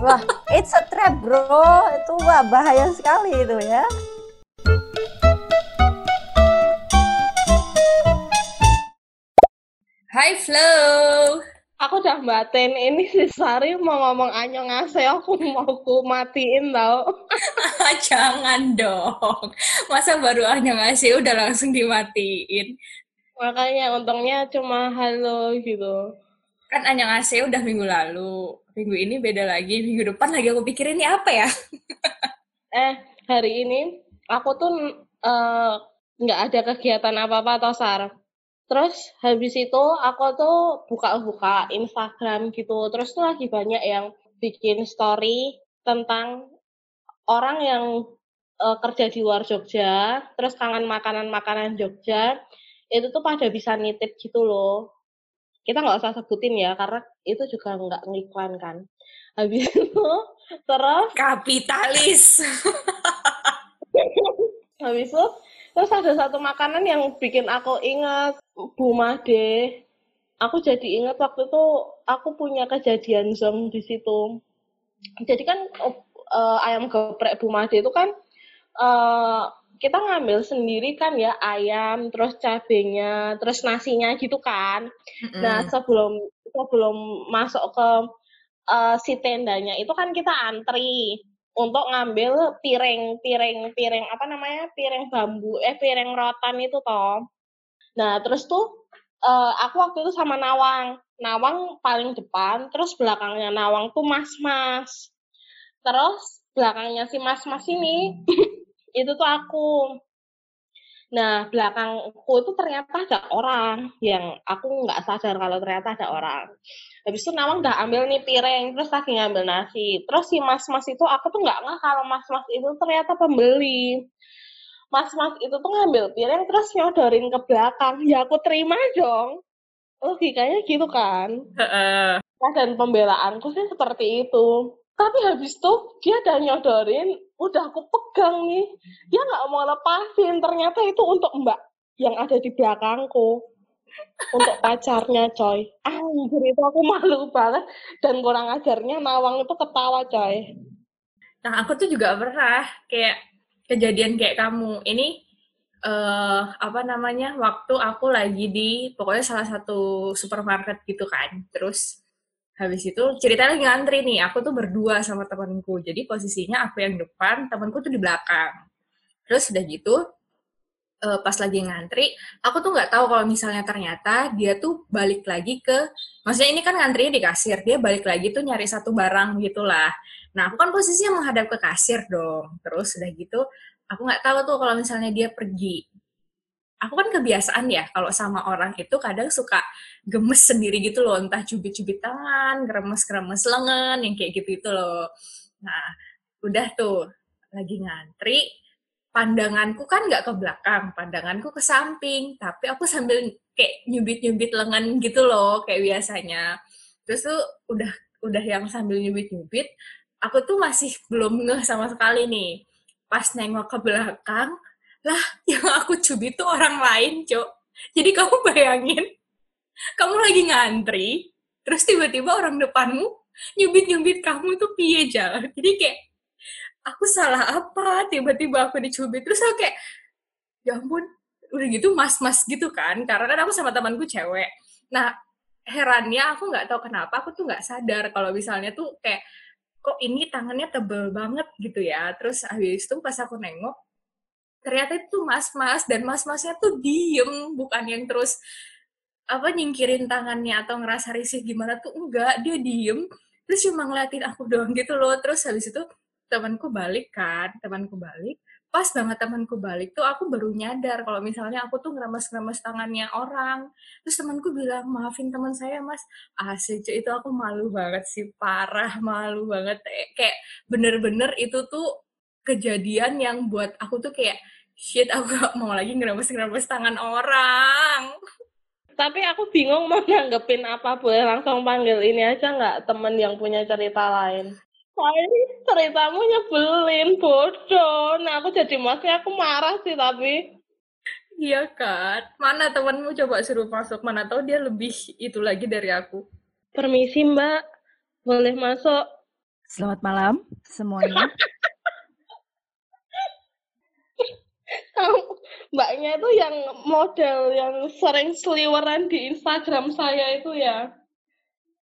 Wah, it's a trap bro. Itu wah bahaya sekali itu ya. Hai Flow. Aku udah batin ini si Sari mau ngomong anyong ase aku mau ku matiin tau. Jangan dong. Masa baru anyong ngasih udah langsung dimatiin. Makanya untungnya cuma halo gitu. Kan anyong ngasih udah minggu lalu. Minggu ini beda lagi. Minggu depan lagi aku pikirin ini apa ya? eh, hari ini aku tuh eh, nggak uh, ada kegiatan apa-apa atau Sar. Terus habis itu aku tuh buka-buka Instagram gitu. Terus tuh lagi banyak yang bikin story tentang orang yang uh, kerja di luar Jogja, terus kangen makanan-makanan Jogja, itu tuh pada bisa nitip gitu loh. Kita nggak usah sebutin ya, karena itu juga nggak ngiklan kan. Habis itu terus kapitalis. habis itu terus ada satu makanan yang bikin aku ingat Bu Made. Aku jadi ingat waktu itu aku punya kejadian zong di situ. Jadi kan uh, ayam geprek Bu Made itu kan uh, kita ngambil sendiri kan ya ayam, terus cabenya, terus nasinya gitu kan. Mm-hmm. Nah sebelum sebelum masuk ke uh, si tendanya itu kan kita antri untuk ngambil piring piring piring apa namanya? Piring bambu eh piring rotan itu toh. Nah terus tuh uh, aku waktu itu sama Nawang. Nawang paling depan terus belakangnya Nawang tuh Mas Mas terus belakangnya si Mas Mas ini itu tuh aku Nah, belakangku itu ternyata ada orang yang aku nggak sadar kalau ternyata ada orang. Habis itu Nawang udah ambil nih piring, terus lagi ngambil nasi. Terus si mas-mas itu, aku tuh nggak nggak kalau mas-mas itu ternyata pembeli. Mas-mas itu tuh ngambil piring, terus nyodorin ke belakang. Ya aku terima dong. Logikanya gitu kan. Nah, dan pembelaanku sih seperti itu. Tapi habis itu dia udah nyodorin, udah aku pegang nih. Dia nggak mau lepasin. Ternyata itu untuk mbak yang ada di belakangku. Untuk pacarnya coy. Anjir itu aku malu banget. Dan kurang ajarnya Nawang itu ketawa coy. Nah aku tuh juga pernah kayak kejadian kayak kamu. Ini uh, apa namanya waktu aku lagi di pokoknya salah satu supermarket gitu kan. Terus habis itu ceritanya lagi ngantri nih aku tuh berdua sama temanku. Jadi posisinya aku yang depan temanku tuh di belakang. Terus udah gitu uh, pas lagi ngantri aku tuh nggak tahu kalau misalnya ternyata dia tuh balik lagi ke maksudnya ini kan ngantrinya di kasir dia balik lagi tuh nyari satu barang gitulah nah aku kan posisinya menghadap ke kasir dong. Terus udah gitu aku nggak tahu tuh kalau misalnya dia pergi aku kan kebiasaan ya kalau sama orang itu kadang suka gemes sendiri gitu loh entah cubit-cubit tangan geremes-geremes lengan yang kayak gitu itu loh. Nah udah tuh lagi ngantri pandanganku kan nggak ke belakang pandanganku ke samping tapi aku sambil kayak nyubit-nyubit lengan gitu loh kayak biasanya. Terus tuh udah udah yang sambil nyubit-nyubit aku tuh masih belum ngeh sama sekali nih. Pas nengok ke belakang lah yang aku cubit tuh orang lain cok jadi kamu bayangin kamu lagi ngantri terus tiba-tiba orang depanmu nyubit-nyubit kamu tuh piye jalan jadi kayak aku salah apa? Tiba-tiba aku dicubit. Terus aku kayak ya ampun udah gitu mas-mas gitu kan? Karena kan aku sama temanku cewek. Nah herannya aku nggak tahu kenapa aku tuh nggak sadar kalau misalnya tuh kayak kok ini tangannya tebel banget gitu ya. Terus habis itu pas aku nengok ternyata itu mas-mas dan mas-masnya tuh diem bukan yang terus apa nyingkirin tangannya atau ngerasa risih gimana tuh enggak dia diem. Terus cuma ngeliatin aku doang gitu loh. Terus habis itu temanku balik kan temanku balik. Pas banget temanku balik tuh aku baru nyadar kalau misalnya aku tuh ngeremes-ngeremes tangannya orang. Terus temanku bilang maafin teman saya mas. Asik itu aku malu banget sih parah malu banget. Kayak bener-bener itu tuh kejadian yang buat aku tuh kayak shit aku gak mau lagi ngerebus-ngerebus tangan orang. Tapi aku bingung mau nanggepin apa, boleh langsung panggil ini aja nggak temen yang punya cerita lain. Wah ini ceritamu nyebelin, bodoh. Nah aku jadi masnya aku marah sih tapi. Iya kan, mana temenmu coba suruh masuk, mana tahu dia lebih itu lagi dari aku. Permisi mbak, boleh masuk? Selamat malam semuanya. Mbaknya itu yang model yang sering seliweran di Instagram saya itu ya.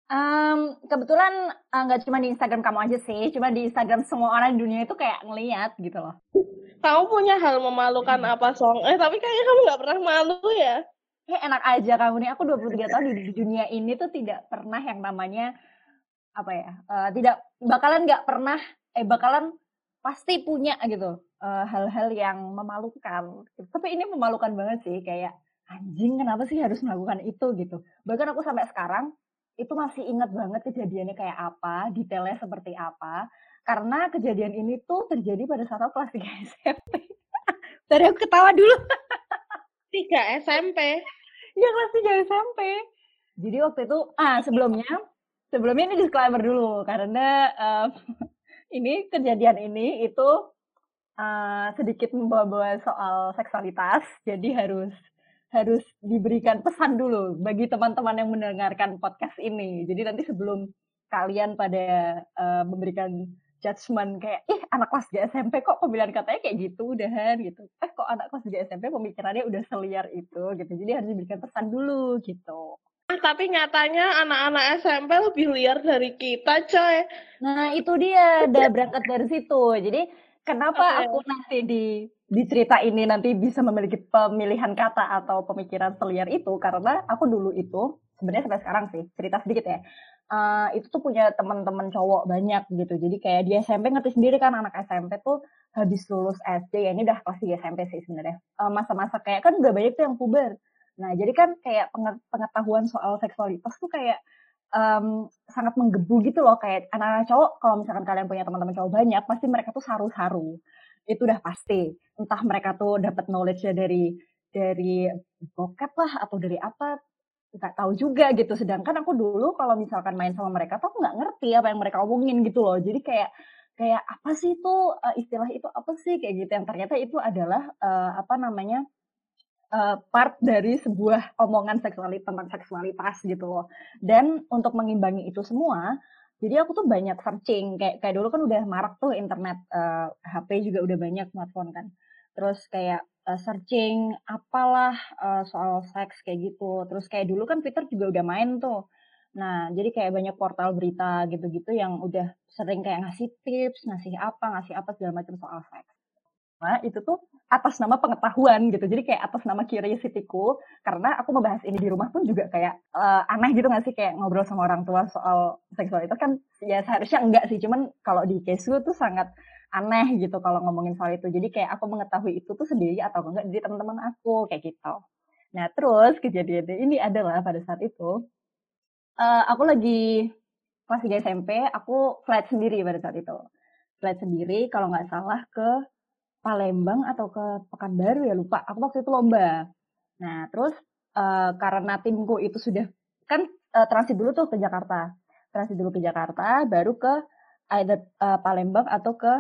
Um, kebetulan eh, nggak uh, cuma di Instagram kamu aja sih, cuma di Instagram semua orang di dunia itu kayak ngeliat gitu loh. Kamu punya hal memalukan hmm. apa song? Eh tapi kayaknya kamu nggak pernah malu ya? Eh enak aja kamu nih. Aku 23 tahun di dunia ini tuh tidak pernah yang namanya apa ya? Uh, tidak bakalan nggak pernah eh bakalan pasti punya gitu eh, hal-hal uh, yang memalukan. Tapi ini memalukan banget sih kayak anjing kenapa sih harus melakukan itu gitu. Bahkan aku sampai sekarang itu masih ingat banget kejadiannya kayak apa, detailnya seperti apa. Karena kejadian ini tuh terjadi pada saat aku kelas 3 SMP. Tadi aku ketawa dulu. 3 SMP? Ya kelas 3 SMP. Jadi waktu itu, ah sebelumnya, sebelumnya ini disclaimer dulu. Karena um, ini kejadian ini itu uh, sedikit membawa-bawa soal seksualitas. Jadi harus harus diberikan pesan dulu bagi teman-teman yang mendengarkan podcast ini. Jadi nanti sebelum kalian pada uh, memberikan judgement kayak, ih anak kelas 3 SMP kok pemilihan katanya kayak gitu udahan gitu. Eh kok anak kelas 3 SMP pemikirannya udah seliar itu gitu. Jadi harus diberikan pesan dulu gitu. Ah, tapi nyatanya anak-anak SMP lebih liar dari kita, coy. Nah, itu dia, udah berangkat dari situ. Jadi, kenapa okay. aku nanti di di cerita ini nanti bisa memiliki pemilihan kata atau pemikiran seliar itu? Karena aku dulu itu sebenarnya sampai sekarang sih cerita sedikit ya. Uh, itu tuh punya teman-teman cowok banyak gitu. Jadi kayak di SMP ngerti sendiri kan anak SMP tuh habis lulus SD ya ini udah pasti SMP sih sebenarnya. Uh, masa-masa kayak kan udah banyak tuh yang puber. Nah jadi kan kayak pengetahuan soal seksualitas tuh kayak um, sangat menggebu gitu loh kayak anak-anak cowok kalau misalkan kalian punya teman-teman cowok banyak pasti mereka tuh saru-saru itu udah pasti. Entah mereka tuh dapat knowledge-nya dari dari bokep lah atau dari apa nggak tahu juga gitu. Sedangkan aku dulu kalau misalkan main sama mereka tuh nggak ngerti apa yang mereka omongin gitu loh. Jadi kayak kayak apa sih itu uh, istilah itu apa sih kayak gitu. Yang ternyata itu adalah uh, apa namanya uh, part dari sebuah omongan seksualitas tentang seksualitas gitu loh. Dan untuk mengimbangi itu semua jadi aku tuh banyak searching. Kayak kayak dulu kan udah marak tuh internet uh, eh, HP juga udah banyak smartphone kan. Terus kayak uh, searching apalah uh, soal seks kayak gitu. Terus kayak dulu kan Twitter juga udah main tuh. Nah jadi kayak banyak portal berita gitu-gitu yang udah sering kayak ngasih tips ngasih apa ngasih apa segala macam soal seks nah itu tuh atas nama pengetahuan gitu. Jadi kayak atas nama curiosity-ku karena aku membahas ini di rumah pun juga kayak uh, aneh gitu gak sih kayak ngobrol sama orang tua soal seksualitas kan ya seharusnya enggak sih. Cuman kalau di case tuh sangat aneh gitu kalau ngomongin soal itu. Jadi kayak aku mengetahui itu tuh sendiri atau enggak dari teman-teman aku kayak gitu. Nah, terus kejadian ini adalah pada saat itu uh, aku lagi kelas 3 SMP, aku flat sendiri pada saat itu. Flat sendiri kalau nggak salah ke Palembang atau ke Pekanbaru ya lupa. Aku waktu itu lomba. Nah terus uh, karena timku itu sudah kan uh, transit dulu tuh ke Jakarta, transit dulu ke Jakarta, baru ke either uh, Palembang atau ke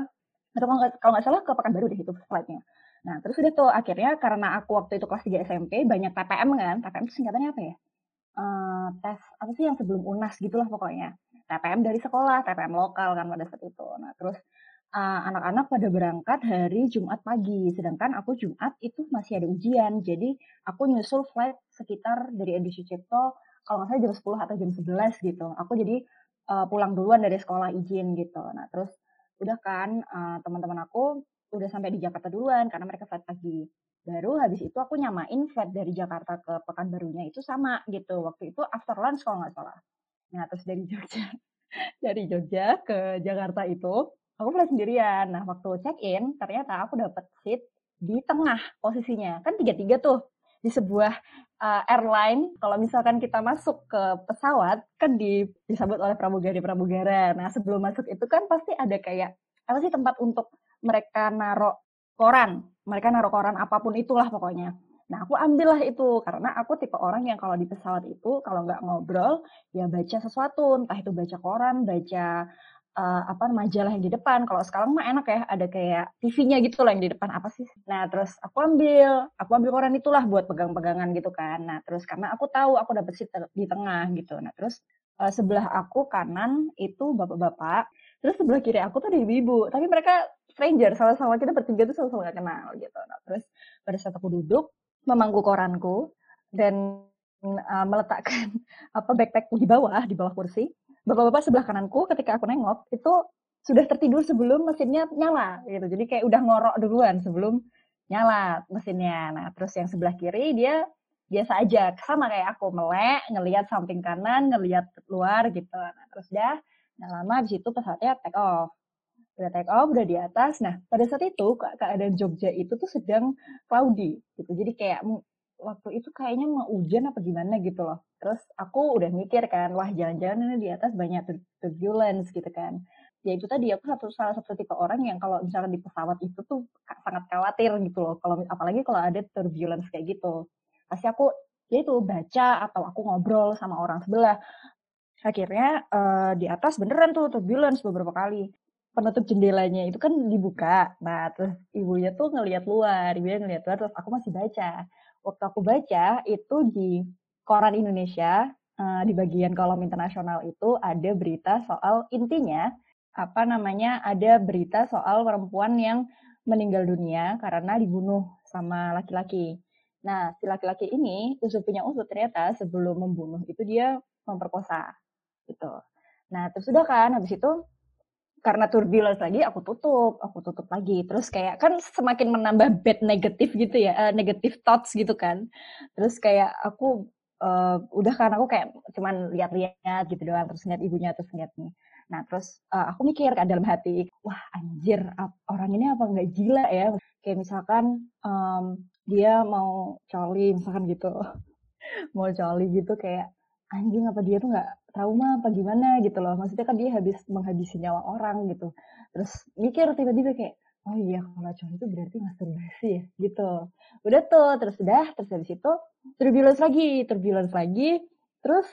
atau kalau nggak salah ke Pekanbaru deh itu flightnya. Nah terus udah tuh akhirnya karena aku waktu itu kelas 3 SMP banyak TPM kan, TPM itu singkatannya apa ya? Uh, tes apa sih yang sebelum unas gitulah pokoknya. TPM dari sekolah, TPM lokal kan pada saat itu. Nah terus anak-anak uh, pada berangkat hari Jumat pagi, sedangkan aku Jumat itu masih ada ujian. Jadi aku nyusul flight sekitar dari Edi Sucipto kalau nggak salah jam 10 atau jam 11 gitu. Aku jadi uh, pulang duluan dari sekolah izin gitu. Nah terus udah kan uh, teman-teman aku udah sampai di Jakarta duluan karena mereka flight pagi. Baru habis itu aku nyamain flight dari Jakarta ke Pekanbarunya itu sama gitu. Waktu itu after lunch kalau nggak salah. Nah terus dari Jogja dari Jogja ke Jakarta itu aku mulai sendirian. Nah, waktu check in, ternyata aku dapat seat di tengah posisinya. Kan tiga-tiga tuh di sebuah uh, airline. Kalau misalkan kita masuk ke pesawat, kan di, disambut oleh pramugari-pramugara. Nah, sebelum masuk itu kan pasti ada kayak, apa sih tempat untuk mereka naruh koran. Mereka naruh koran apa pun itulah pokoknya. Nah, aku ambillah itu karena aku tipe orang yang kalau di pesawat itu kalau nggak ngobrol ya baca sesuatu, entah itu baca koran, baca uh, apa majalah yang di depan. Kalau sekarang mah enak ya, ada kayak TV-nya gitu loh yang di depan apa sih? Nah terus aku ambil, aku ambil koran itulah buat pegang-pegangan gitu kan. Nah terus karena aku tahu aku dapet seat di tengah gitu. Nah terus uh, sebelah aku kanan itu bapak-bapak, terus sebelah kiri aku tuh ada ibu-ibu tapi mereka stranger sama-sama kita bertiga tuh sama-sama gak kenal gitu nah, terus pada saat aku duduk memangku koranku dan uh, meletakkan apa backpack di bawah di bawah kursi bapak-bapak sebelah kananku ketika aku nengok itu sudah tertidur sebelum mesinnya nyala gitu jadi kayak udah ngorok duluan sebelum nyala mesinnya nah terus yang sebelah kiri dia biasa aja sama kayak aku melek ngelihat samping kanan ngelihat luar gitu nah terus dah Nah, lama habis itu pesawatnya take off. Udah take off, udah di atas. Nah, pada saat itu keadaan Jogja itu tuh sedang cloudy gitu. Jadi kayak waktu itu kayaknya mau hujan apa gimana gitu loh. Terus aku udah mikir kan, wah jangan-jangan ini di atas banyak turbulence gitu kan. Ya itu tadi aku satu salah satu tipe orang yang kalau misalnya di pesawat itu tuh sangat khawatir gitu loh. Kalau apalagi kalau ada turbulence kayak gitu. Pasti aku ya itu baca atau aku ngobrol sama orang sebelah akhirnya uh, di atas beneran tuh turbulence beberapa kali penutup jendelanya itu kan dibuka nah terus ibunya tuh ngelihat luar ibunya ngelihat luar terus aku masih baca waktu aku baca itu di koran Indonesia uh, di bagian kolom internasional itu ada berita soal intinya apa namanya ada berita soal perempuan yang meninggal dunia karena dibunuh sama laki-laki. Nah, si laki-laki ini usut punya usut ternyata sebelum membunuh itu dia memperkosa gitu. Nah, terus udah kan habis itu karena turbulence lagi aku tutup, aku tutup lagi. Terus kayak kan semakin menambah bad negatif gitu ya, uh, negative thoughts gitu kan. Terus kayak aku uh, udah kan aku kayak cuman lihat-lihat gitu doang terus lihat ibunya terus nih. Nah, terus uh, aku mikir kan dalam hati, wah anjir orang ini apa nggak gila ya? Kayak misalkan um, dia mau coli misalkan gitu. mau coli gitu kayak anjing apa dia tuh nggak trauma apa gimana gitu loh. Maksudnya kan dia habis menghabisi nyawa orang gitu. Terus mikir tiba-tiba kayak oh iya kalau cowok itu berarti masturbasi ya gitu. Udah tuh terus udah terus habis itu turbulence lagi turbulence lagi. Terus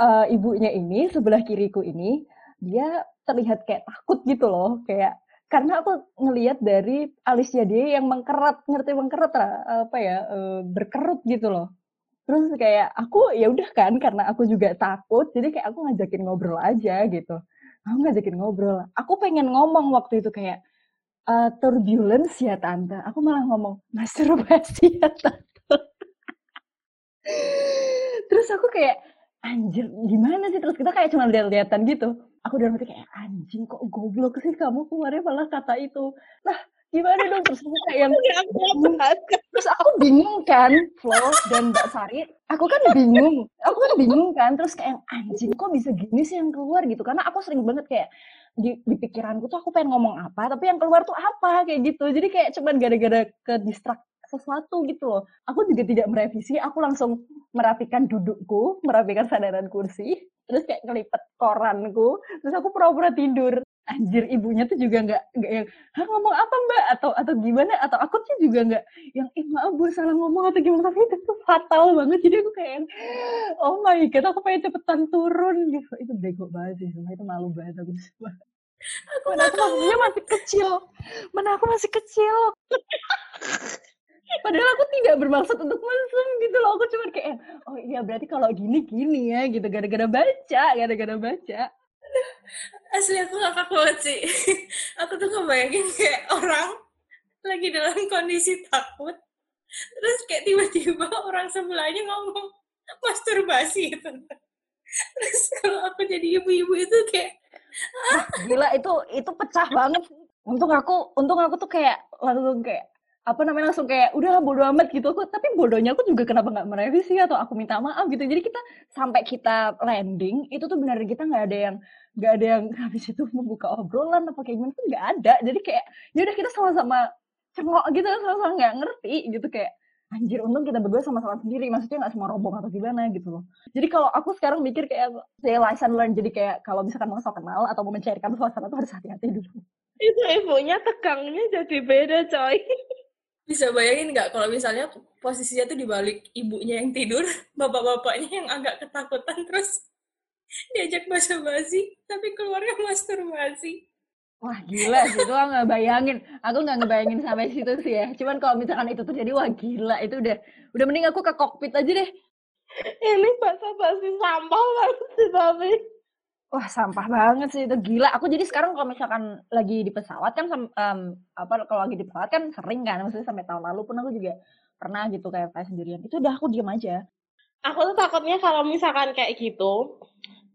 uh, ibunya ini sebelah kiriku ini dia terlihat kayak takut gitu loh. Kayak karena aku ngelihat dari alisnya dia yang mengkerat ngerti mengkerat apa ya uh, berkerut gitu loh terus kayak aku ya udah kan karena aku juga takut jadi kayak aku ngajakin ngobrol aja gitu. Aku ngajakin ngobrol. Aku pengen ngomong waktu itu kayak uh, turbulence ya tante. Aku malah ngomong masturbasi ya tante. Terus aku kayak anjir gimana sih? Terus kita kayak cuma lihat-lihatan gitu. Aku udah mati kayak anjing kok goblok sih kamu kemarin malah kata itu? Nah gimana dong terus aku kayak yang terus aku bingung kan Flo dan Mbak Sari. Aku kan bingung aku kan bingung kan. Terus kayak anjing kok bisa gini sih yang keluar? Gitu. Karena aku sering banget kayak di, di pikiranku tuh aku pengen ngomong apa tapi yang keluar tuh apa kayak gitu. Jadi kayak cuman gara-gara ke distrak sesuatu gitu loh. Aku juga tidak merevisi aku langsung merapikan dudukku merapikan sandaran kursi terus kayak ngelipet koranku. Terus aku pura-pura tidur anjir ibunya tuh juga nggak nggak yang Hah, ngomong apa mbak? Atau atau gimana? Atau aku tuh juga nggak yang eh maaf bu salah ngomong atau gimana? Tapi itu tuh fatal banget. Jadi aku kayak oh my god aku pengen cepetan turun. Gitu. Itu bego banget sih semua itu malu banget aku. Semua aku mana aku masih, masih kecil. Mana aku masih kecil. Padahal aku tidak bermaksud untuk mesum gitu loh. Aku cuma kayak, oh iya berarti kalau gini gini ya gitu. Gara-gara baca, gara-gara baca asli aku gak kaku banget sih aku tuh ngebayangin kayak orang lagi dalam kondisi takut terus kayak tiba-tiba orang sebelahnya ngomong masturbasi gitu terus kalau aku jadi ibu-ibu itu kayak ah. gila itu itu pecah banget untung aku untung aku tuh kayak langsung kayak apa namanya langsung kayak udah bodo amat gitu. Aku tapi bodohnya aku juga kenapa nggak merevisi atau aku minta maaf gitu. Jadi kita sampai kita landing itu tuh benar kita nggak ada yang nggak ada yang habis itu membuka obrolan apa kayak gimana tuh nggak ada. Jadi kayak ya udah kita sama-sama cengok gitu sama-sama nggak ngerti gitu. Kayak anjir untung kita berdua sama-sama sendiri. Maksudnya nggak semua rombong atau gimana gitu loh. Jadi kalau aku sekarang mikir kayak saya lesson learn jadi kayak kalau misalkan mau kenal atau mau mencairkan suasana tuh harus hati-hati dulu. Itu ibunya tegangnya jadi beda coy bisa bayangin nggak kalau misalnya posisinya tuh dibalik ibunya yang tidur, bapak-bapaknya yang agak ketakutan terus diajak basa-basi, tapi keluarnya masturbasi. Wah gila sih, itu nggak bayangin. Aku nggak ngebayangin sampai situ sih ya. Cuman kalau misalkan itu terjadi, wah gila itu udah udah mending aku ke kokpit aja deh. Ini basa-basi sampah banget sih tapi. Wah sampah banget sih itu gila. Aku jadi sekarang kalau misalkan lagi di pesawat kan um, apa kalau lagi di pesawat kan sering kan maksudnya sampai tahun lalu pun aku juga pernah gitu kayak kayak sendirian. Itu udah aku diam aja. Aku tuh takutnya kalau misalkan kayak gitu,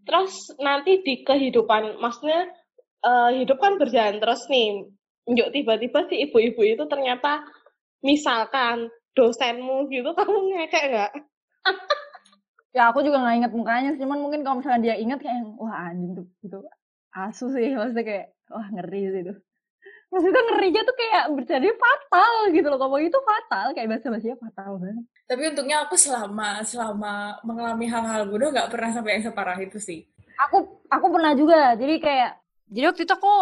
terus nanti di kehidupan maksudnya uh, hidup kan berjalan terus nih. Yuk tiba-tiba si ibu-ibu itu ternyata misalkan dosenmu gitu kamu ngekek nggak? ya aku juga nggak inget mukanya cuman mungkin kalau misalnya dia inget kayak wah anjing tuh gitu asu sih maksudnya kayak wah ngeri sih itu. Maksudnya ngerinya tuh kayak berjadi fatal gitu loh kalau itu fatal kayak bahasa bahasanya fatal banget. Tapi untungnya aku selama selama mengalami hal-hal bodoh nggak pernah sampai yang separah itu sih. Aku aku pernah juga jadi kayak jadi waktu itu aku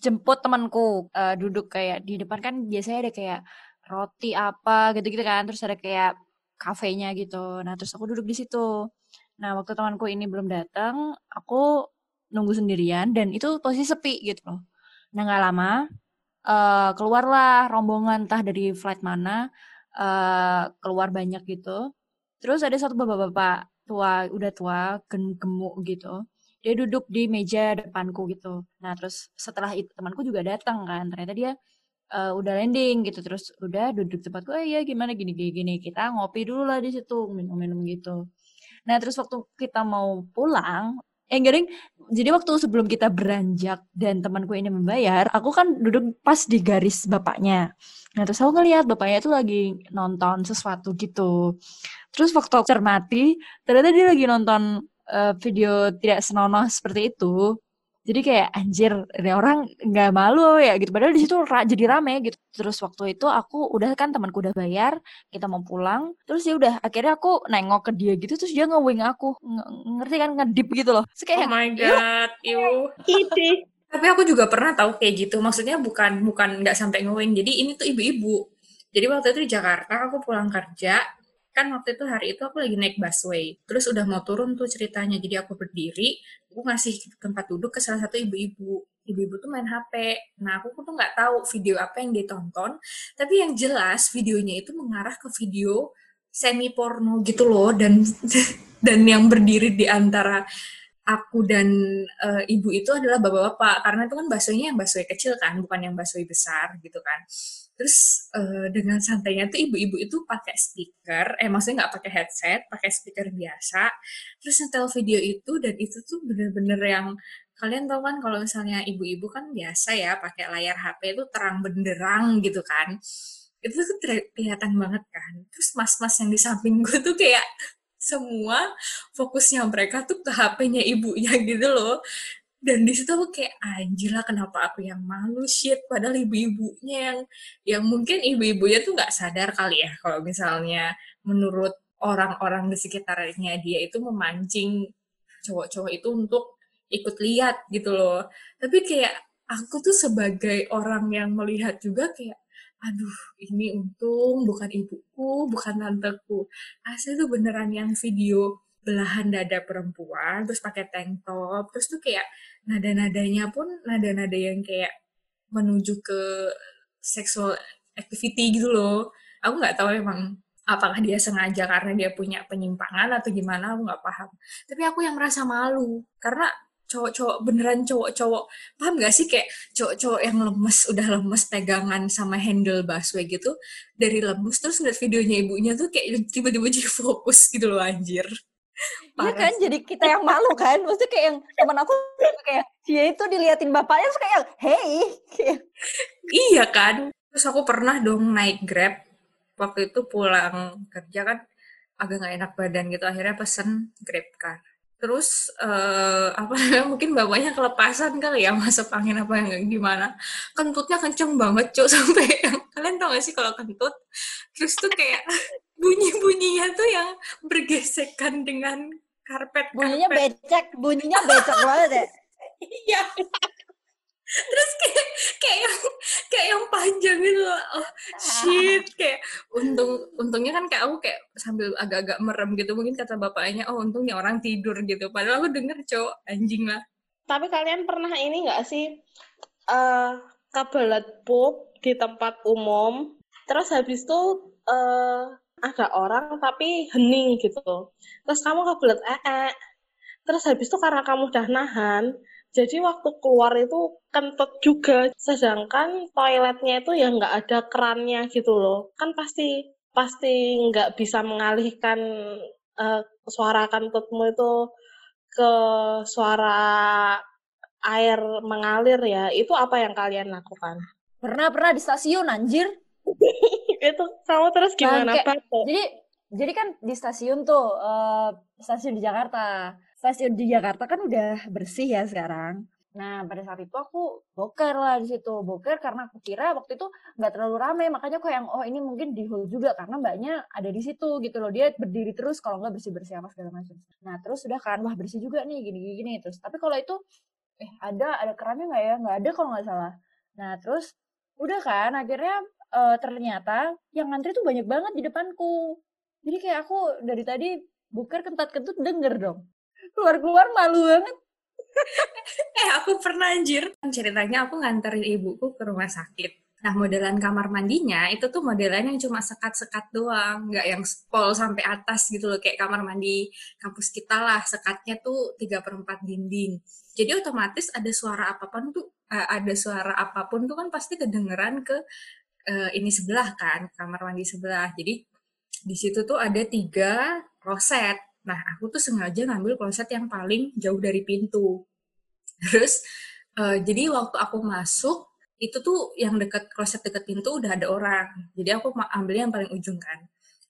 jemput temanku uh, duduk kayak di depan kan biasanya ada kayak roti apa gitu-gitu kan terus ada kayak kafenya gitu. Nah, terus aku duduk di situ. Nah, waktu temanku ini belum datang, aku nunggu sendirian dan itu posisi sepi gitu loh. Nah, nggak lama uh, keluarlah rombongan entah dari flight mana uh, keluar banyak gitu. Terus ada satu bapak-bapak tua, udah tua, gemuk gitu. Dia duduk di meja depanku gitu. Nah, terus setelah itu temanku juga datang kan. Ternyata dia uh, udah landing gitu terus udah duduk tempat gue ya gimana? Gini gini gini kita ngopi dulu lah di situ minum-minum gitu. Nah terus waktu kita mau pulang eh garing jadi waktu sebelum kita beranjak dan temanku ini membayar aku kan duduk pas di garis bapaknya. Nah terus aku ngeliat bapaknya itu lagi nonton sesuatu gitu. Terus waktu cermati ternyata dia lagi nonton uh, video tidak senonoh seperti itu jadi kayak anjir ini orang nggak malu ya gitu. Padahal di situ ra jadi rame gitu. Terus waktu itu aku udah kan temanku udah bayar kita mau pulang. Terus ya udah akhirnya aku nengok ke dia gitu terus dia ngewing aku. Ng ngerti kan? Ngedip gitu loh. Terus kayak oh my god iu. Ide. Tapi aku juga pernah tahu kayak gitu. Maksudnya bukan bukan nggak sampai ngewing. Jadi ini tuh ibu-ibu. Jadi waktu itu di Jakarta aku pulang kerja kan waktu itu hari itu aku lagi naik busway. Terus udah mau turun tuh ceritanya jadi aku berdiri aku ngasih tempat duduk ke salah satu ibu-ibu. Ibu-ibu tuh main HP nah aku tuh nggak tahu video apa yang ditonton tapi yang jelas videonya itu mengarah ke video semi porno gitu loh dan dan yang berdiri di antara aku dan uh, ibu itu adalah bapak-bapak. Karena itu kan baksonya yang bakso kecil kan bukan yang bakso besar gitu kan Terus uh, dengan santainya tuh ibu-ibu itu pakai speaker, eh maksudnya nggak pakai headset, pakai speaker biasa. Terus nyetel video itu dan itu tuh bener-bener yang kalian tahu kan kalau misalnya ibu-ibu kan biasa ya pakai layar HP itu terang benderang gitu kan. Itu tuh kelihatan banget kan. Terus mas-mas yang di samping gue tuh kayak semua fokusnya mereka tuh ke HP-nya ibunya gitu loh dan di situ aku kayak anjir lah kenapa aku yang malu? Shit. Padahal ibu-ibunya yang yang mungkin ibu-ibunya tuh nggak sadar kali ya kalau misalnya menurut orang-orang di sekitarnya dia itu memancing cowok-cowok itu untuk ikut lihat gitu loh. Tapi kayak aku tuh sebagai orang yang melihat juga kayak aduh ini untung bukan ibuku bukan tanteku. Asli tuh beneran yang video belahan dada perempuan terus pakai tank top terus tuh kayak nada-nadanya pun nada-nada yang kayak menuju ke sexual activity gitu loh. Aku nggak tahu emang apakah dia sengaja karena dia punya penyimpangan atau gimana aku nggak paham. Tapi aku yang merasa malu karena cowok-cowok beneran cowok-cowok paham gak sih kayak cowok-cowok yang lemes udah lemes pegangan sama handle busway gitu dari lemes terus ngeliat videonya ibunya tuh kayak tiba-tiba jadi fokus gitu loh anjir Iya kan, jadi kita yang malu kan. Maksudnya kayak yang teman aku kayak dia itu diliatin bapaknya terus kayak hey. iya kan. Terus aku pernah dong naik Grab waktu itu pulang kerja kan agak nggak enak badan gitu akhirnya pesen Grab car. Terus uh, apa namanya mungkin bapaknya kelepasan kali ya masuk angin apa yang gimana. Kentutnya kenceng banget cuk sampai yang kalian tau gak sih kalau kentut terus tuh kayak bunyi-bunyinya tuh yang bergesekan dengan karpet bunyinya becek bunyinya becek banget ya. Iya. Terus kayak kayak yang kayak yang panjang gitu oh shit kayak untung untungnya kan kayak aku kayak sambil agak-agak merem gitu. Mungkin kata bapaknya oh untungnya orang tidur gitu. Padahal aku denger cowok anjing lah. Tapi kalian pernah ini nggak sih uh, kabelet pup di tempat umum? Terus habis itu uh, ada orang tapi hening gitu. Terus kamu kebelet ee terus habis itu karena kamu udah nahan jadi waktu keluar itu kentut juga. Sedangkan toiletnya itu ya nggak ada kerannya gitu loh. Kan pasti pasti nggak bisa mengalihkan uh, suara kentutmu itu ke suara air mengalir ya. Itu apa yang kalian lakukan? Pernah pernah di stasiun anjir itu kamu terus gimana Pak? Jadi jadi kan di stasiun tuh uh, stasiun di Jakarta. Stasiun di Jakarta kan udah bersih ya sekarang. Nah, pada saat itu aku boker lah di situ. Boker karena aku kira waktu itu nggak terlalu ramai, makanya kok yang oh ini mungkin di hall juga karena mbaknya ada di situ gitu loh. Dia berdiri terus kalau nggak bersih-bersih apa segala macam. Nah, terus sudah kan wah bersih juga nih gini-gini gini. terus. Tapi kalau itu eh ada ada kerannya nggak ya? Nggak ada kalau nggak salah. Nah, terus udah kan akhirnya uh, ternyata yang ngantri tuh banyak banget di depanku. Jadi kayak aku dari tadi buker kentat-kentut denger dong. Keluar-keluar malu banget. eh aku pernah anjir. Ceritanya aku nganterin ibuku ke rumah sakit. Nah modelan kamar mandinya itu tuh modelan yang cuma sekat-sekat doang, nggak yang spol sampai atas gitu loh kayak kamar mandi kampus kita lah sekatnya tuh tiga per 4 dinding. Jadi otomatis ada suara apa pun tuh uh, ada suara apa pun tuh kan pasti kedengeran ke uh, ini sebelah kan, kamar mandi sebelah. Jadi di situ tuh ada tiga kloset. Nah, aku tuh sengaja ngambil kloset yang paling jauh dari pintu. Terus, uh, jadi waktu aku masuk, itu tuh yang dekat kloset dekat pintu udah ada orang. Jadi aku ambil yang paling ujung kan.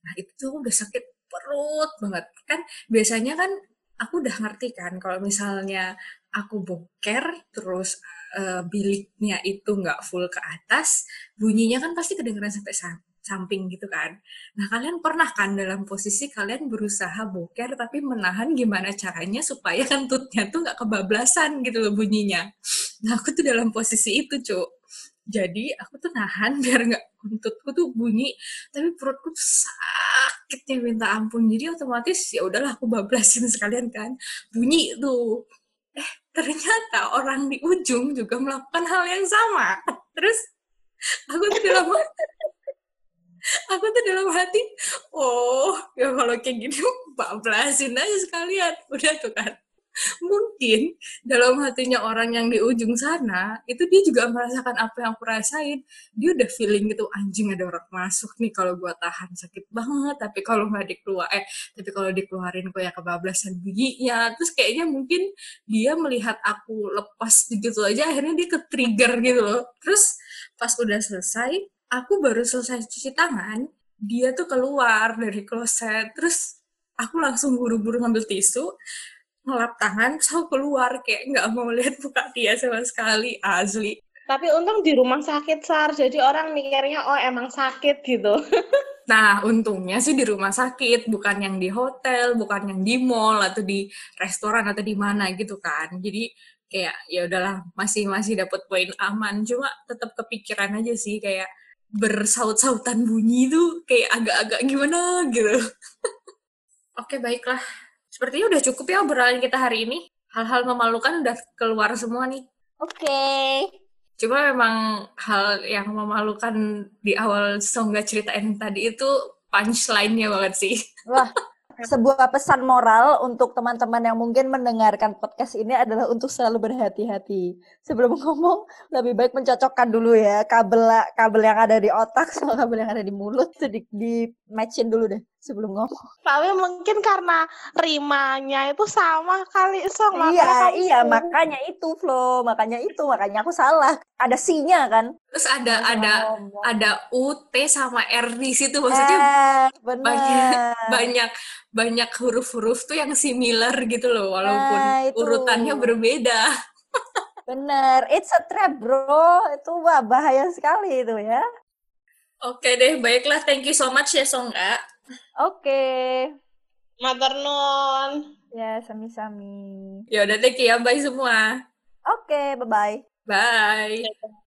Nah, itu tuh udah sakit perut banget. Kan biasanya kan aku udah ngerti kan kalau misalnya aku boker terus uh, biliknya itu nggak full ke atas, bunyinya kan pasti kedengeran sampai samping gitu kan. Nah kalian pernah kan dalam posisi kalian berusaha boker tapi menahan gimana caranya supaya kentutnya tuh nggak kebablasan gitu loh bunyinya. Nah aku tuh dalam posisi itu cuk. Jadi aku tuh nahan biar nggak kentutku tuh bunyi, tapi perutku tuh sakitnya minta ampun. Jadi otomatis ya udahlah aku bablasin sekalian kan. Bunyi tuh ternyata orang di ujung juga melakukan hal yang sama. Terus aku tuh dalam aku tuh dalam hati oh ya kalau kayak gini bablasin aja sekalian. Udah tuh kan mungkin dalam hatinya orang yang di ujung sana itu dia juga merasakan apa yang aku rasain. Dia udah feeling gitu anjing ada orang masuk nih kalau gua tahan. Sakit banget tapi kalau nggak dikeluar eh tapi kalau dikeluarin kok ya kebablasan bunyinya terus kayaknya mungkin dia melihat aku lepas gitu aja akhirnya dia ke trigger gitu loh. Terus pas udah selesai aku baru selesai cuci tangan dia tuh keluar dari kloset. Terus aku langsung buru-buru ngambil tisu ngelap tangan aku keluar kayak nggak mau lihat muka dia sama sekali asli tapi untung di rumah sakit sar jadi orang mikirnya oh emang sakit gitu Nah, untungnya sih di rumah sakit, bukan yang di hotel, bukan yang di mall atau di restoran atau di mana gitu kan. Jadi kayak ya udahlah masih masih dapat poin aman, cuma tetap kepikiran aja sih kayak bersaut-sautan bunyi itu kayak agak-agak gimana gitu. Oke, baiklah. Sepertinya udah cukup ya obrolan kita hari ini. Hal-hal memalukan udah keluar semua nih. Oke. Okay. Cuma memang hal yang memalukan di awal Songga ceritain tadi itu punchline-nya banget sih. Wah, sebuah pesan moral untuk teman-teman yang mungkin mendengarkan podcast ini adalah untuk selalu berhati-hati. Sebelum ngomong, lebih baik mencocokkan dulu ya kabel kabel yang ada di otak sama kabel yang ada di mulut itu di, di matchin dulu deh sebelum ngomong. Tapi mungkin karena rimanya itu sama kali song. Iya, iya makanya itu Flo, makanya itu makanya aku salah. Ada C-nya kan. Terus ada ada ngomong. ada U, T sama R di situ maksudnya eh, banyak banyak banyak huruf-huruf tuh yang similar gitu loh walaupun nah, urutannya berbeda. Bener, it's a trap bro, itu wah bahaya sekali itu ya. Oke deh, baiklah, thank you so much ya Songga. Oke. Maternon. Ya, sami-sami. Ya udah you ya, bye semua. Oke, bye-bye. Bye.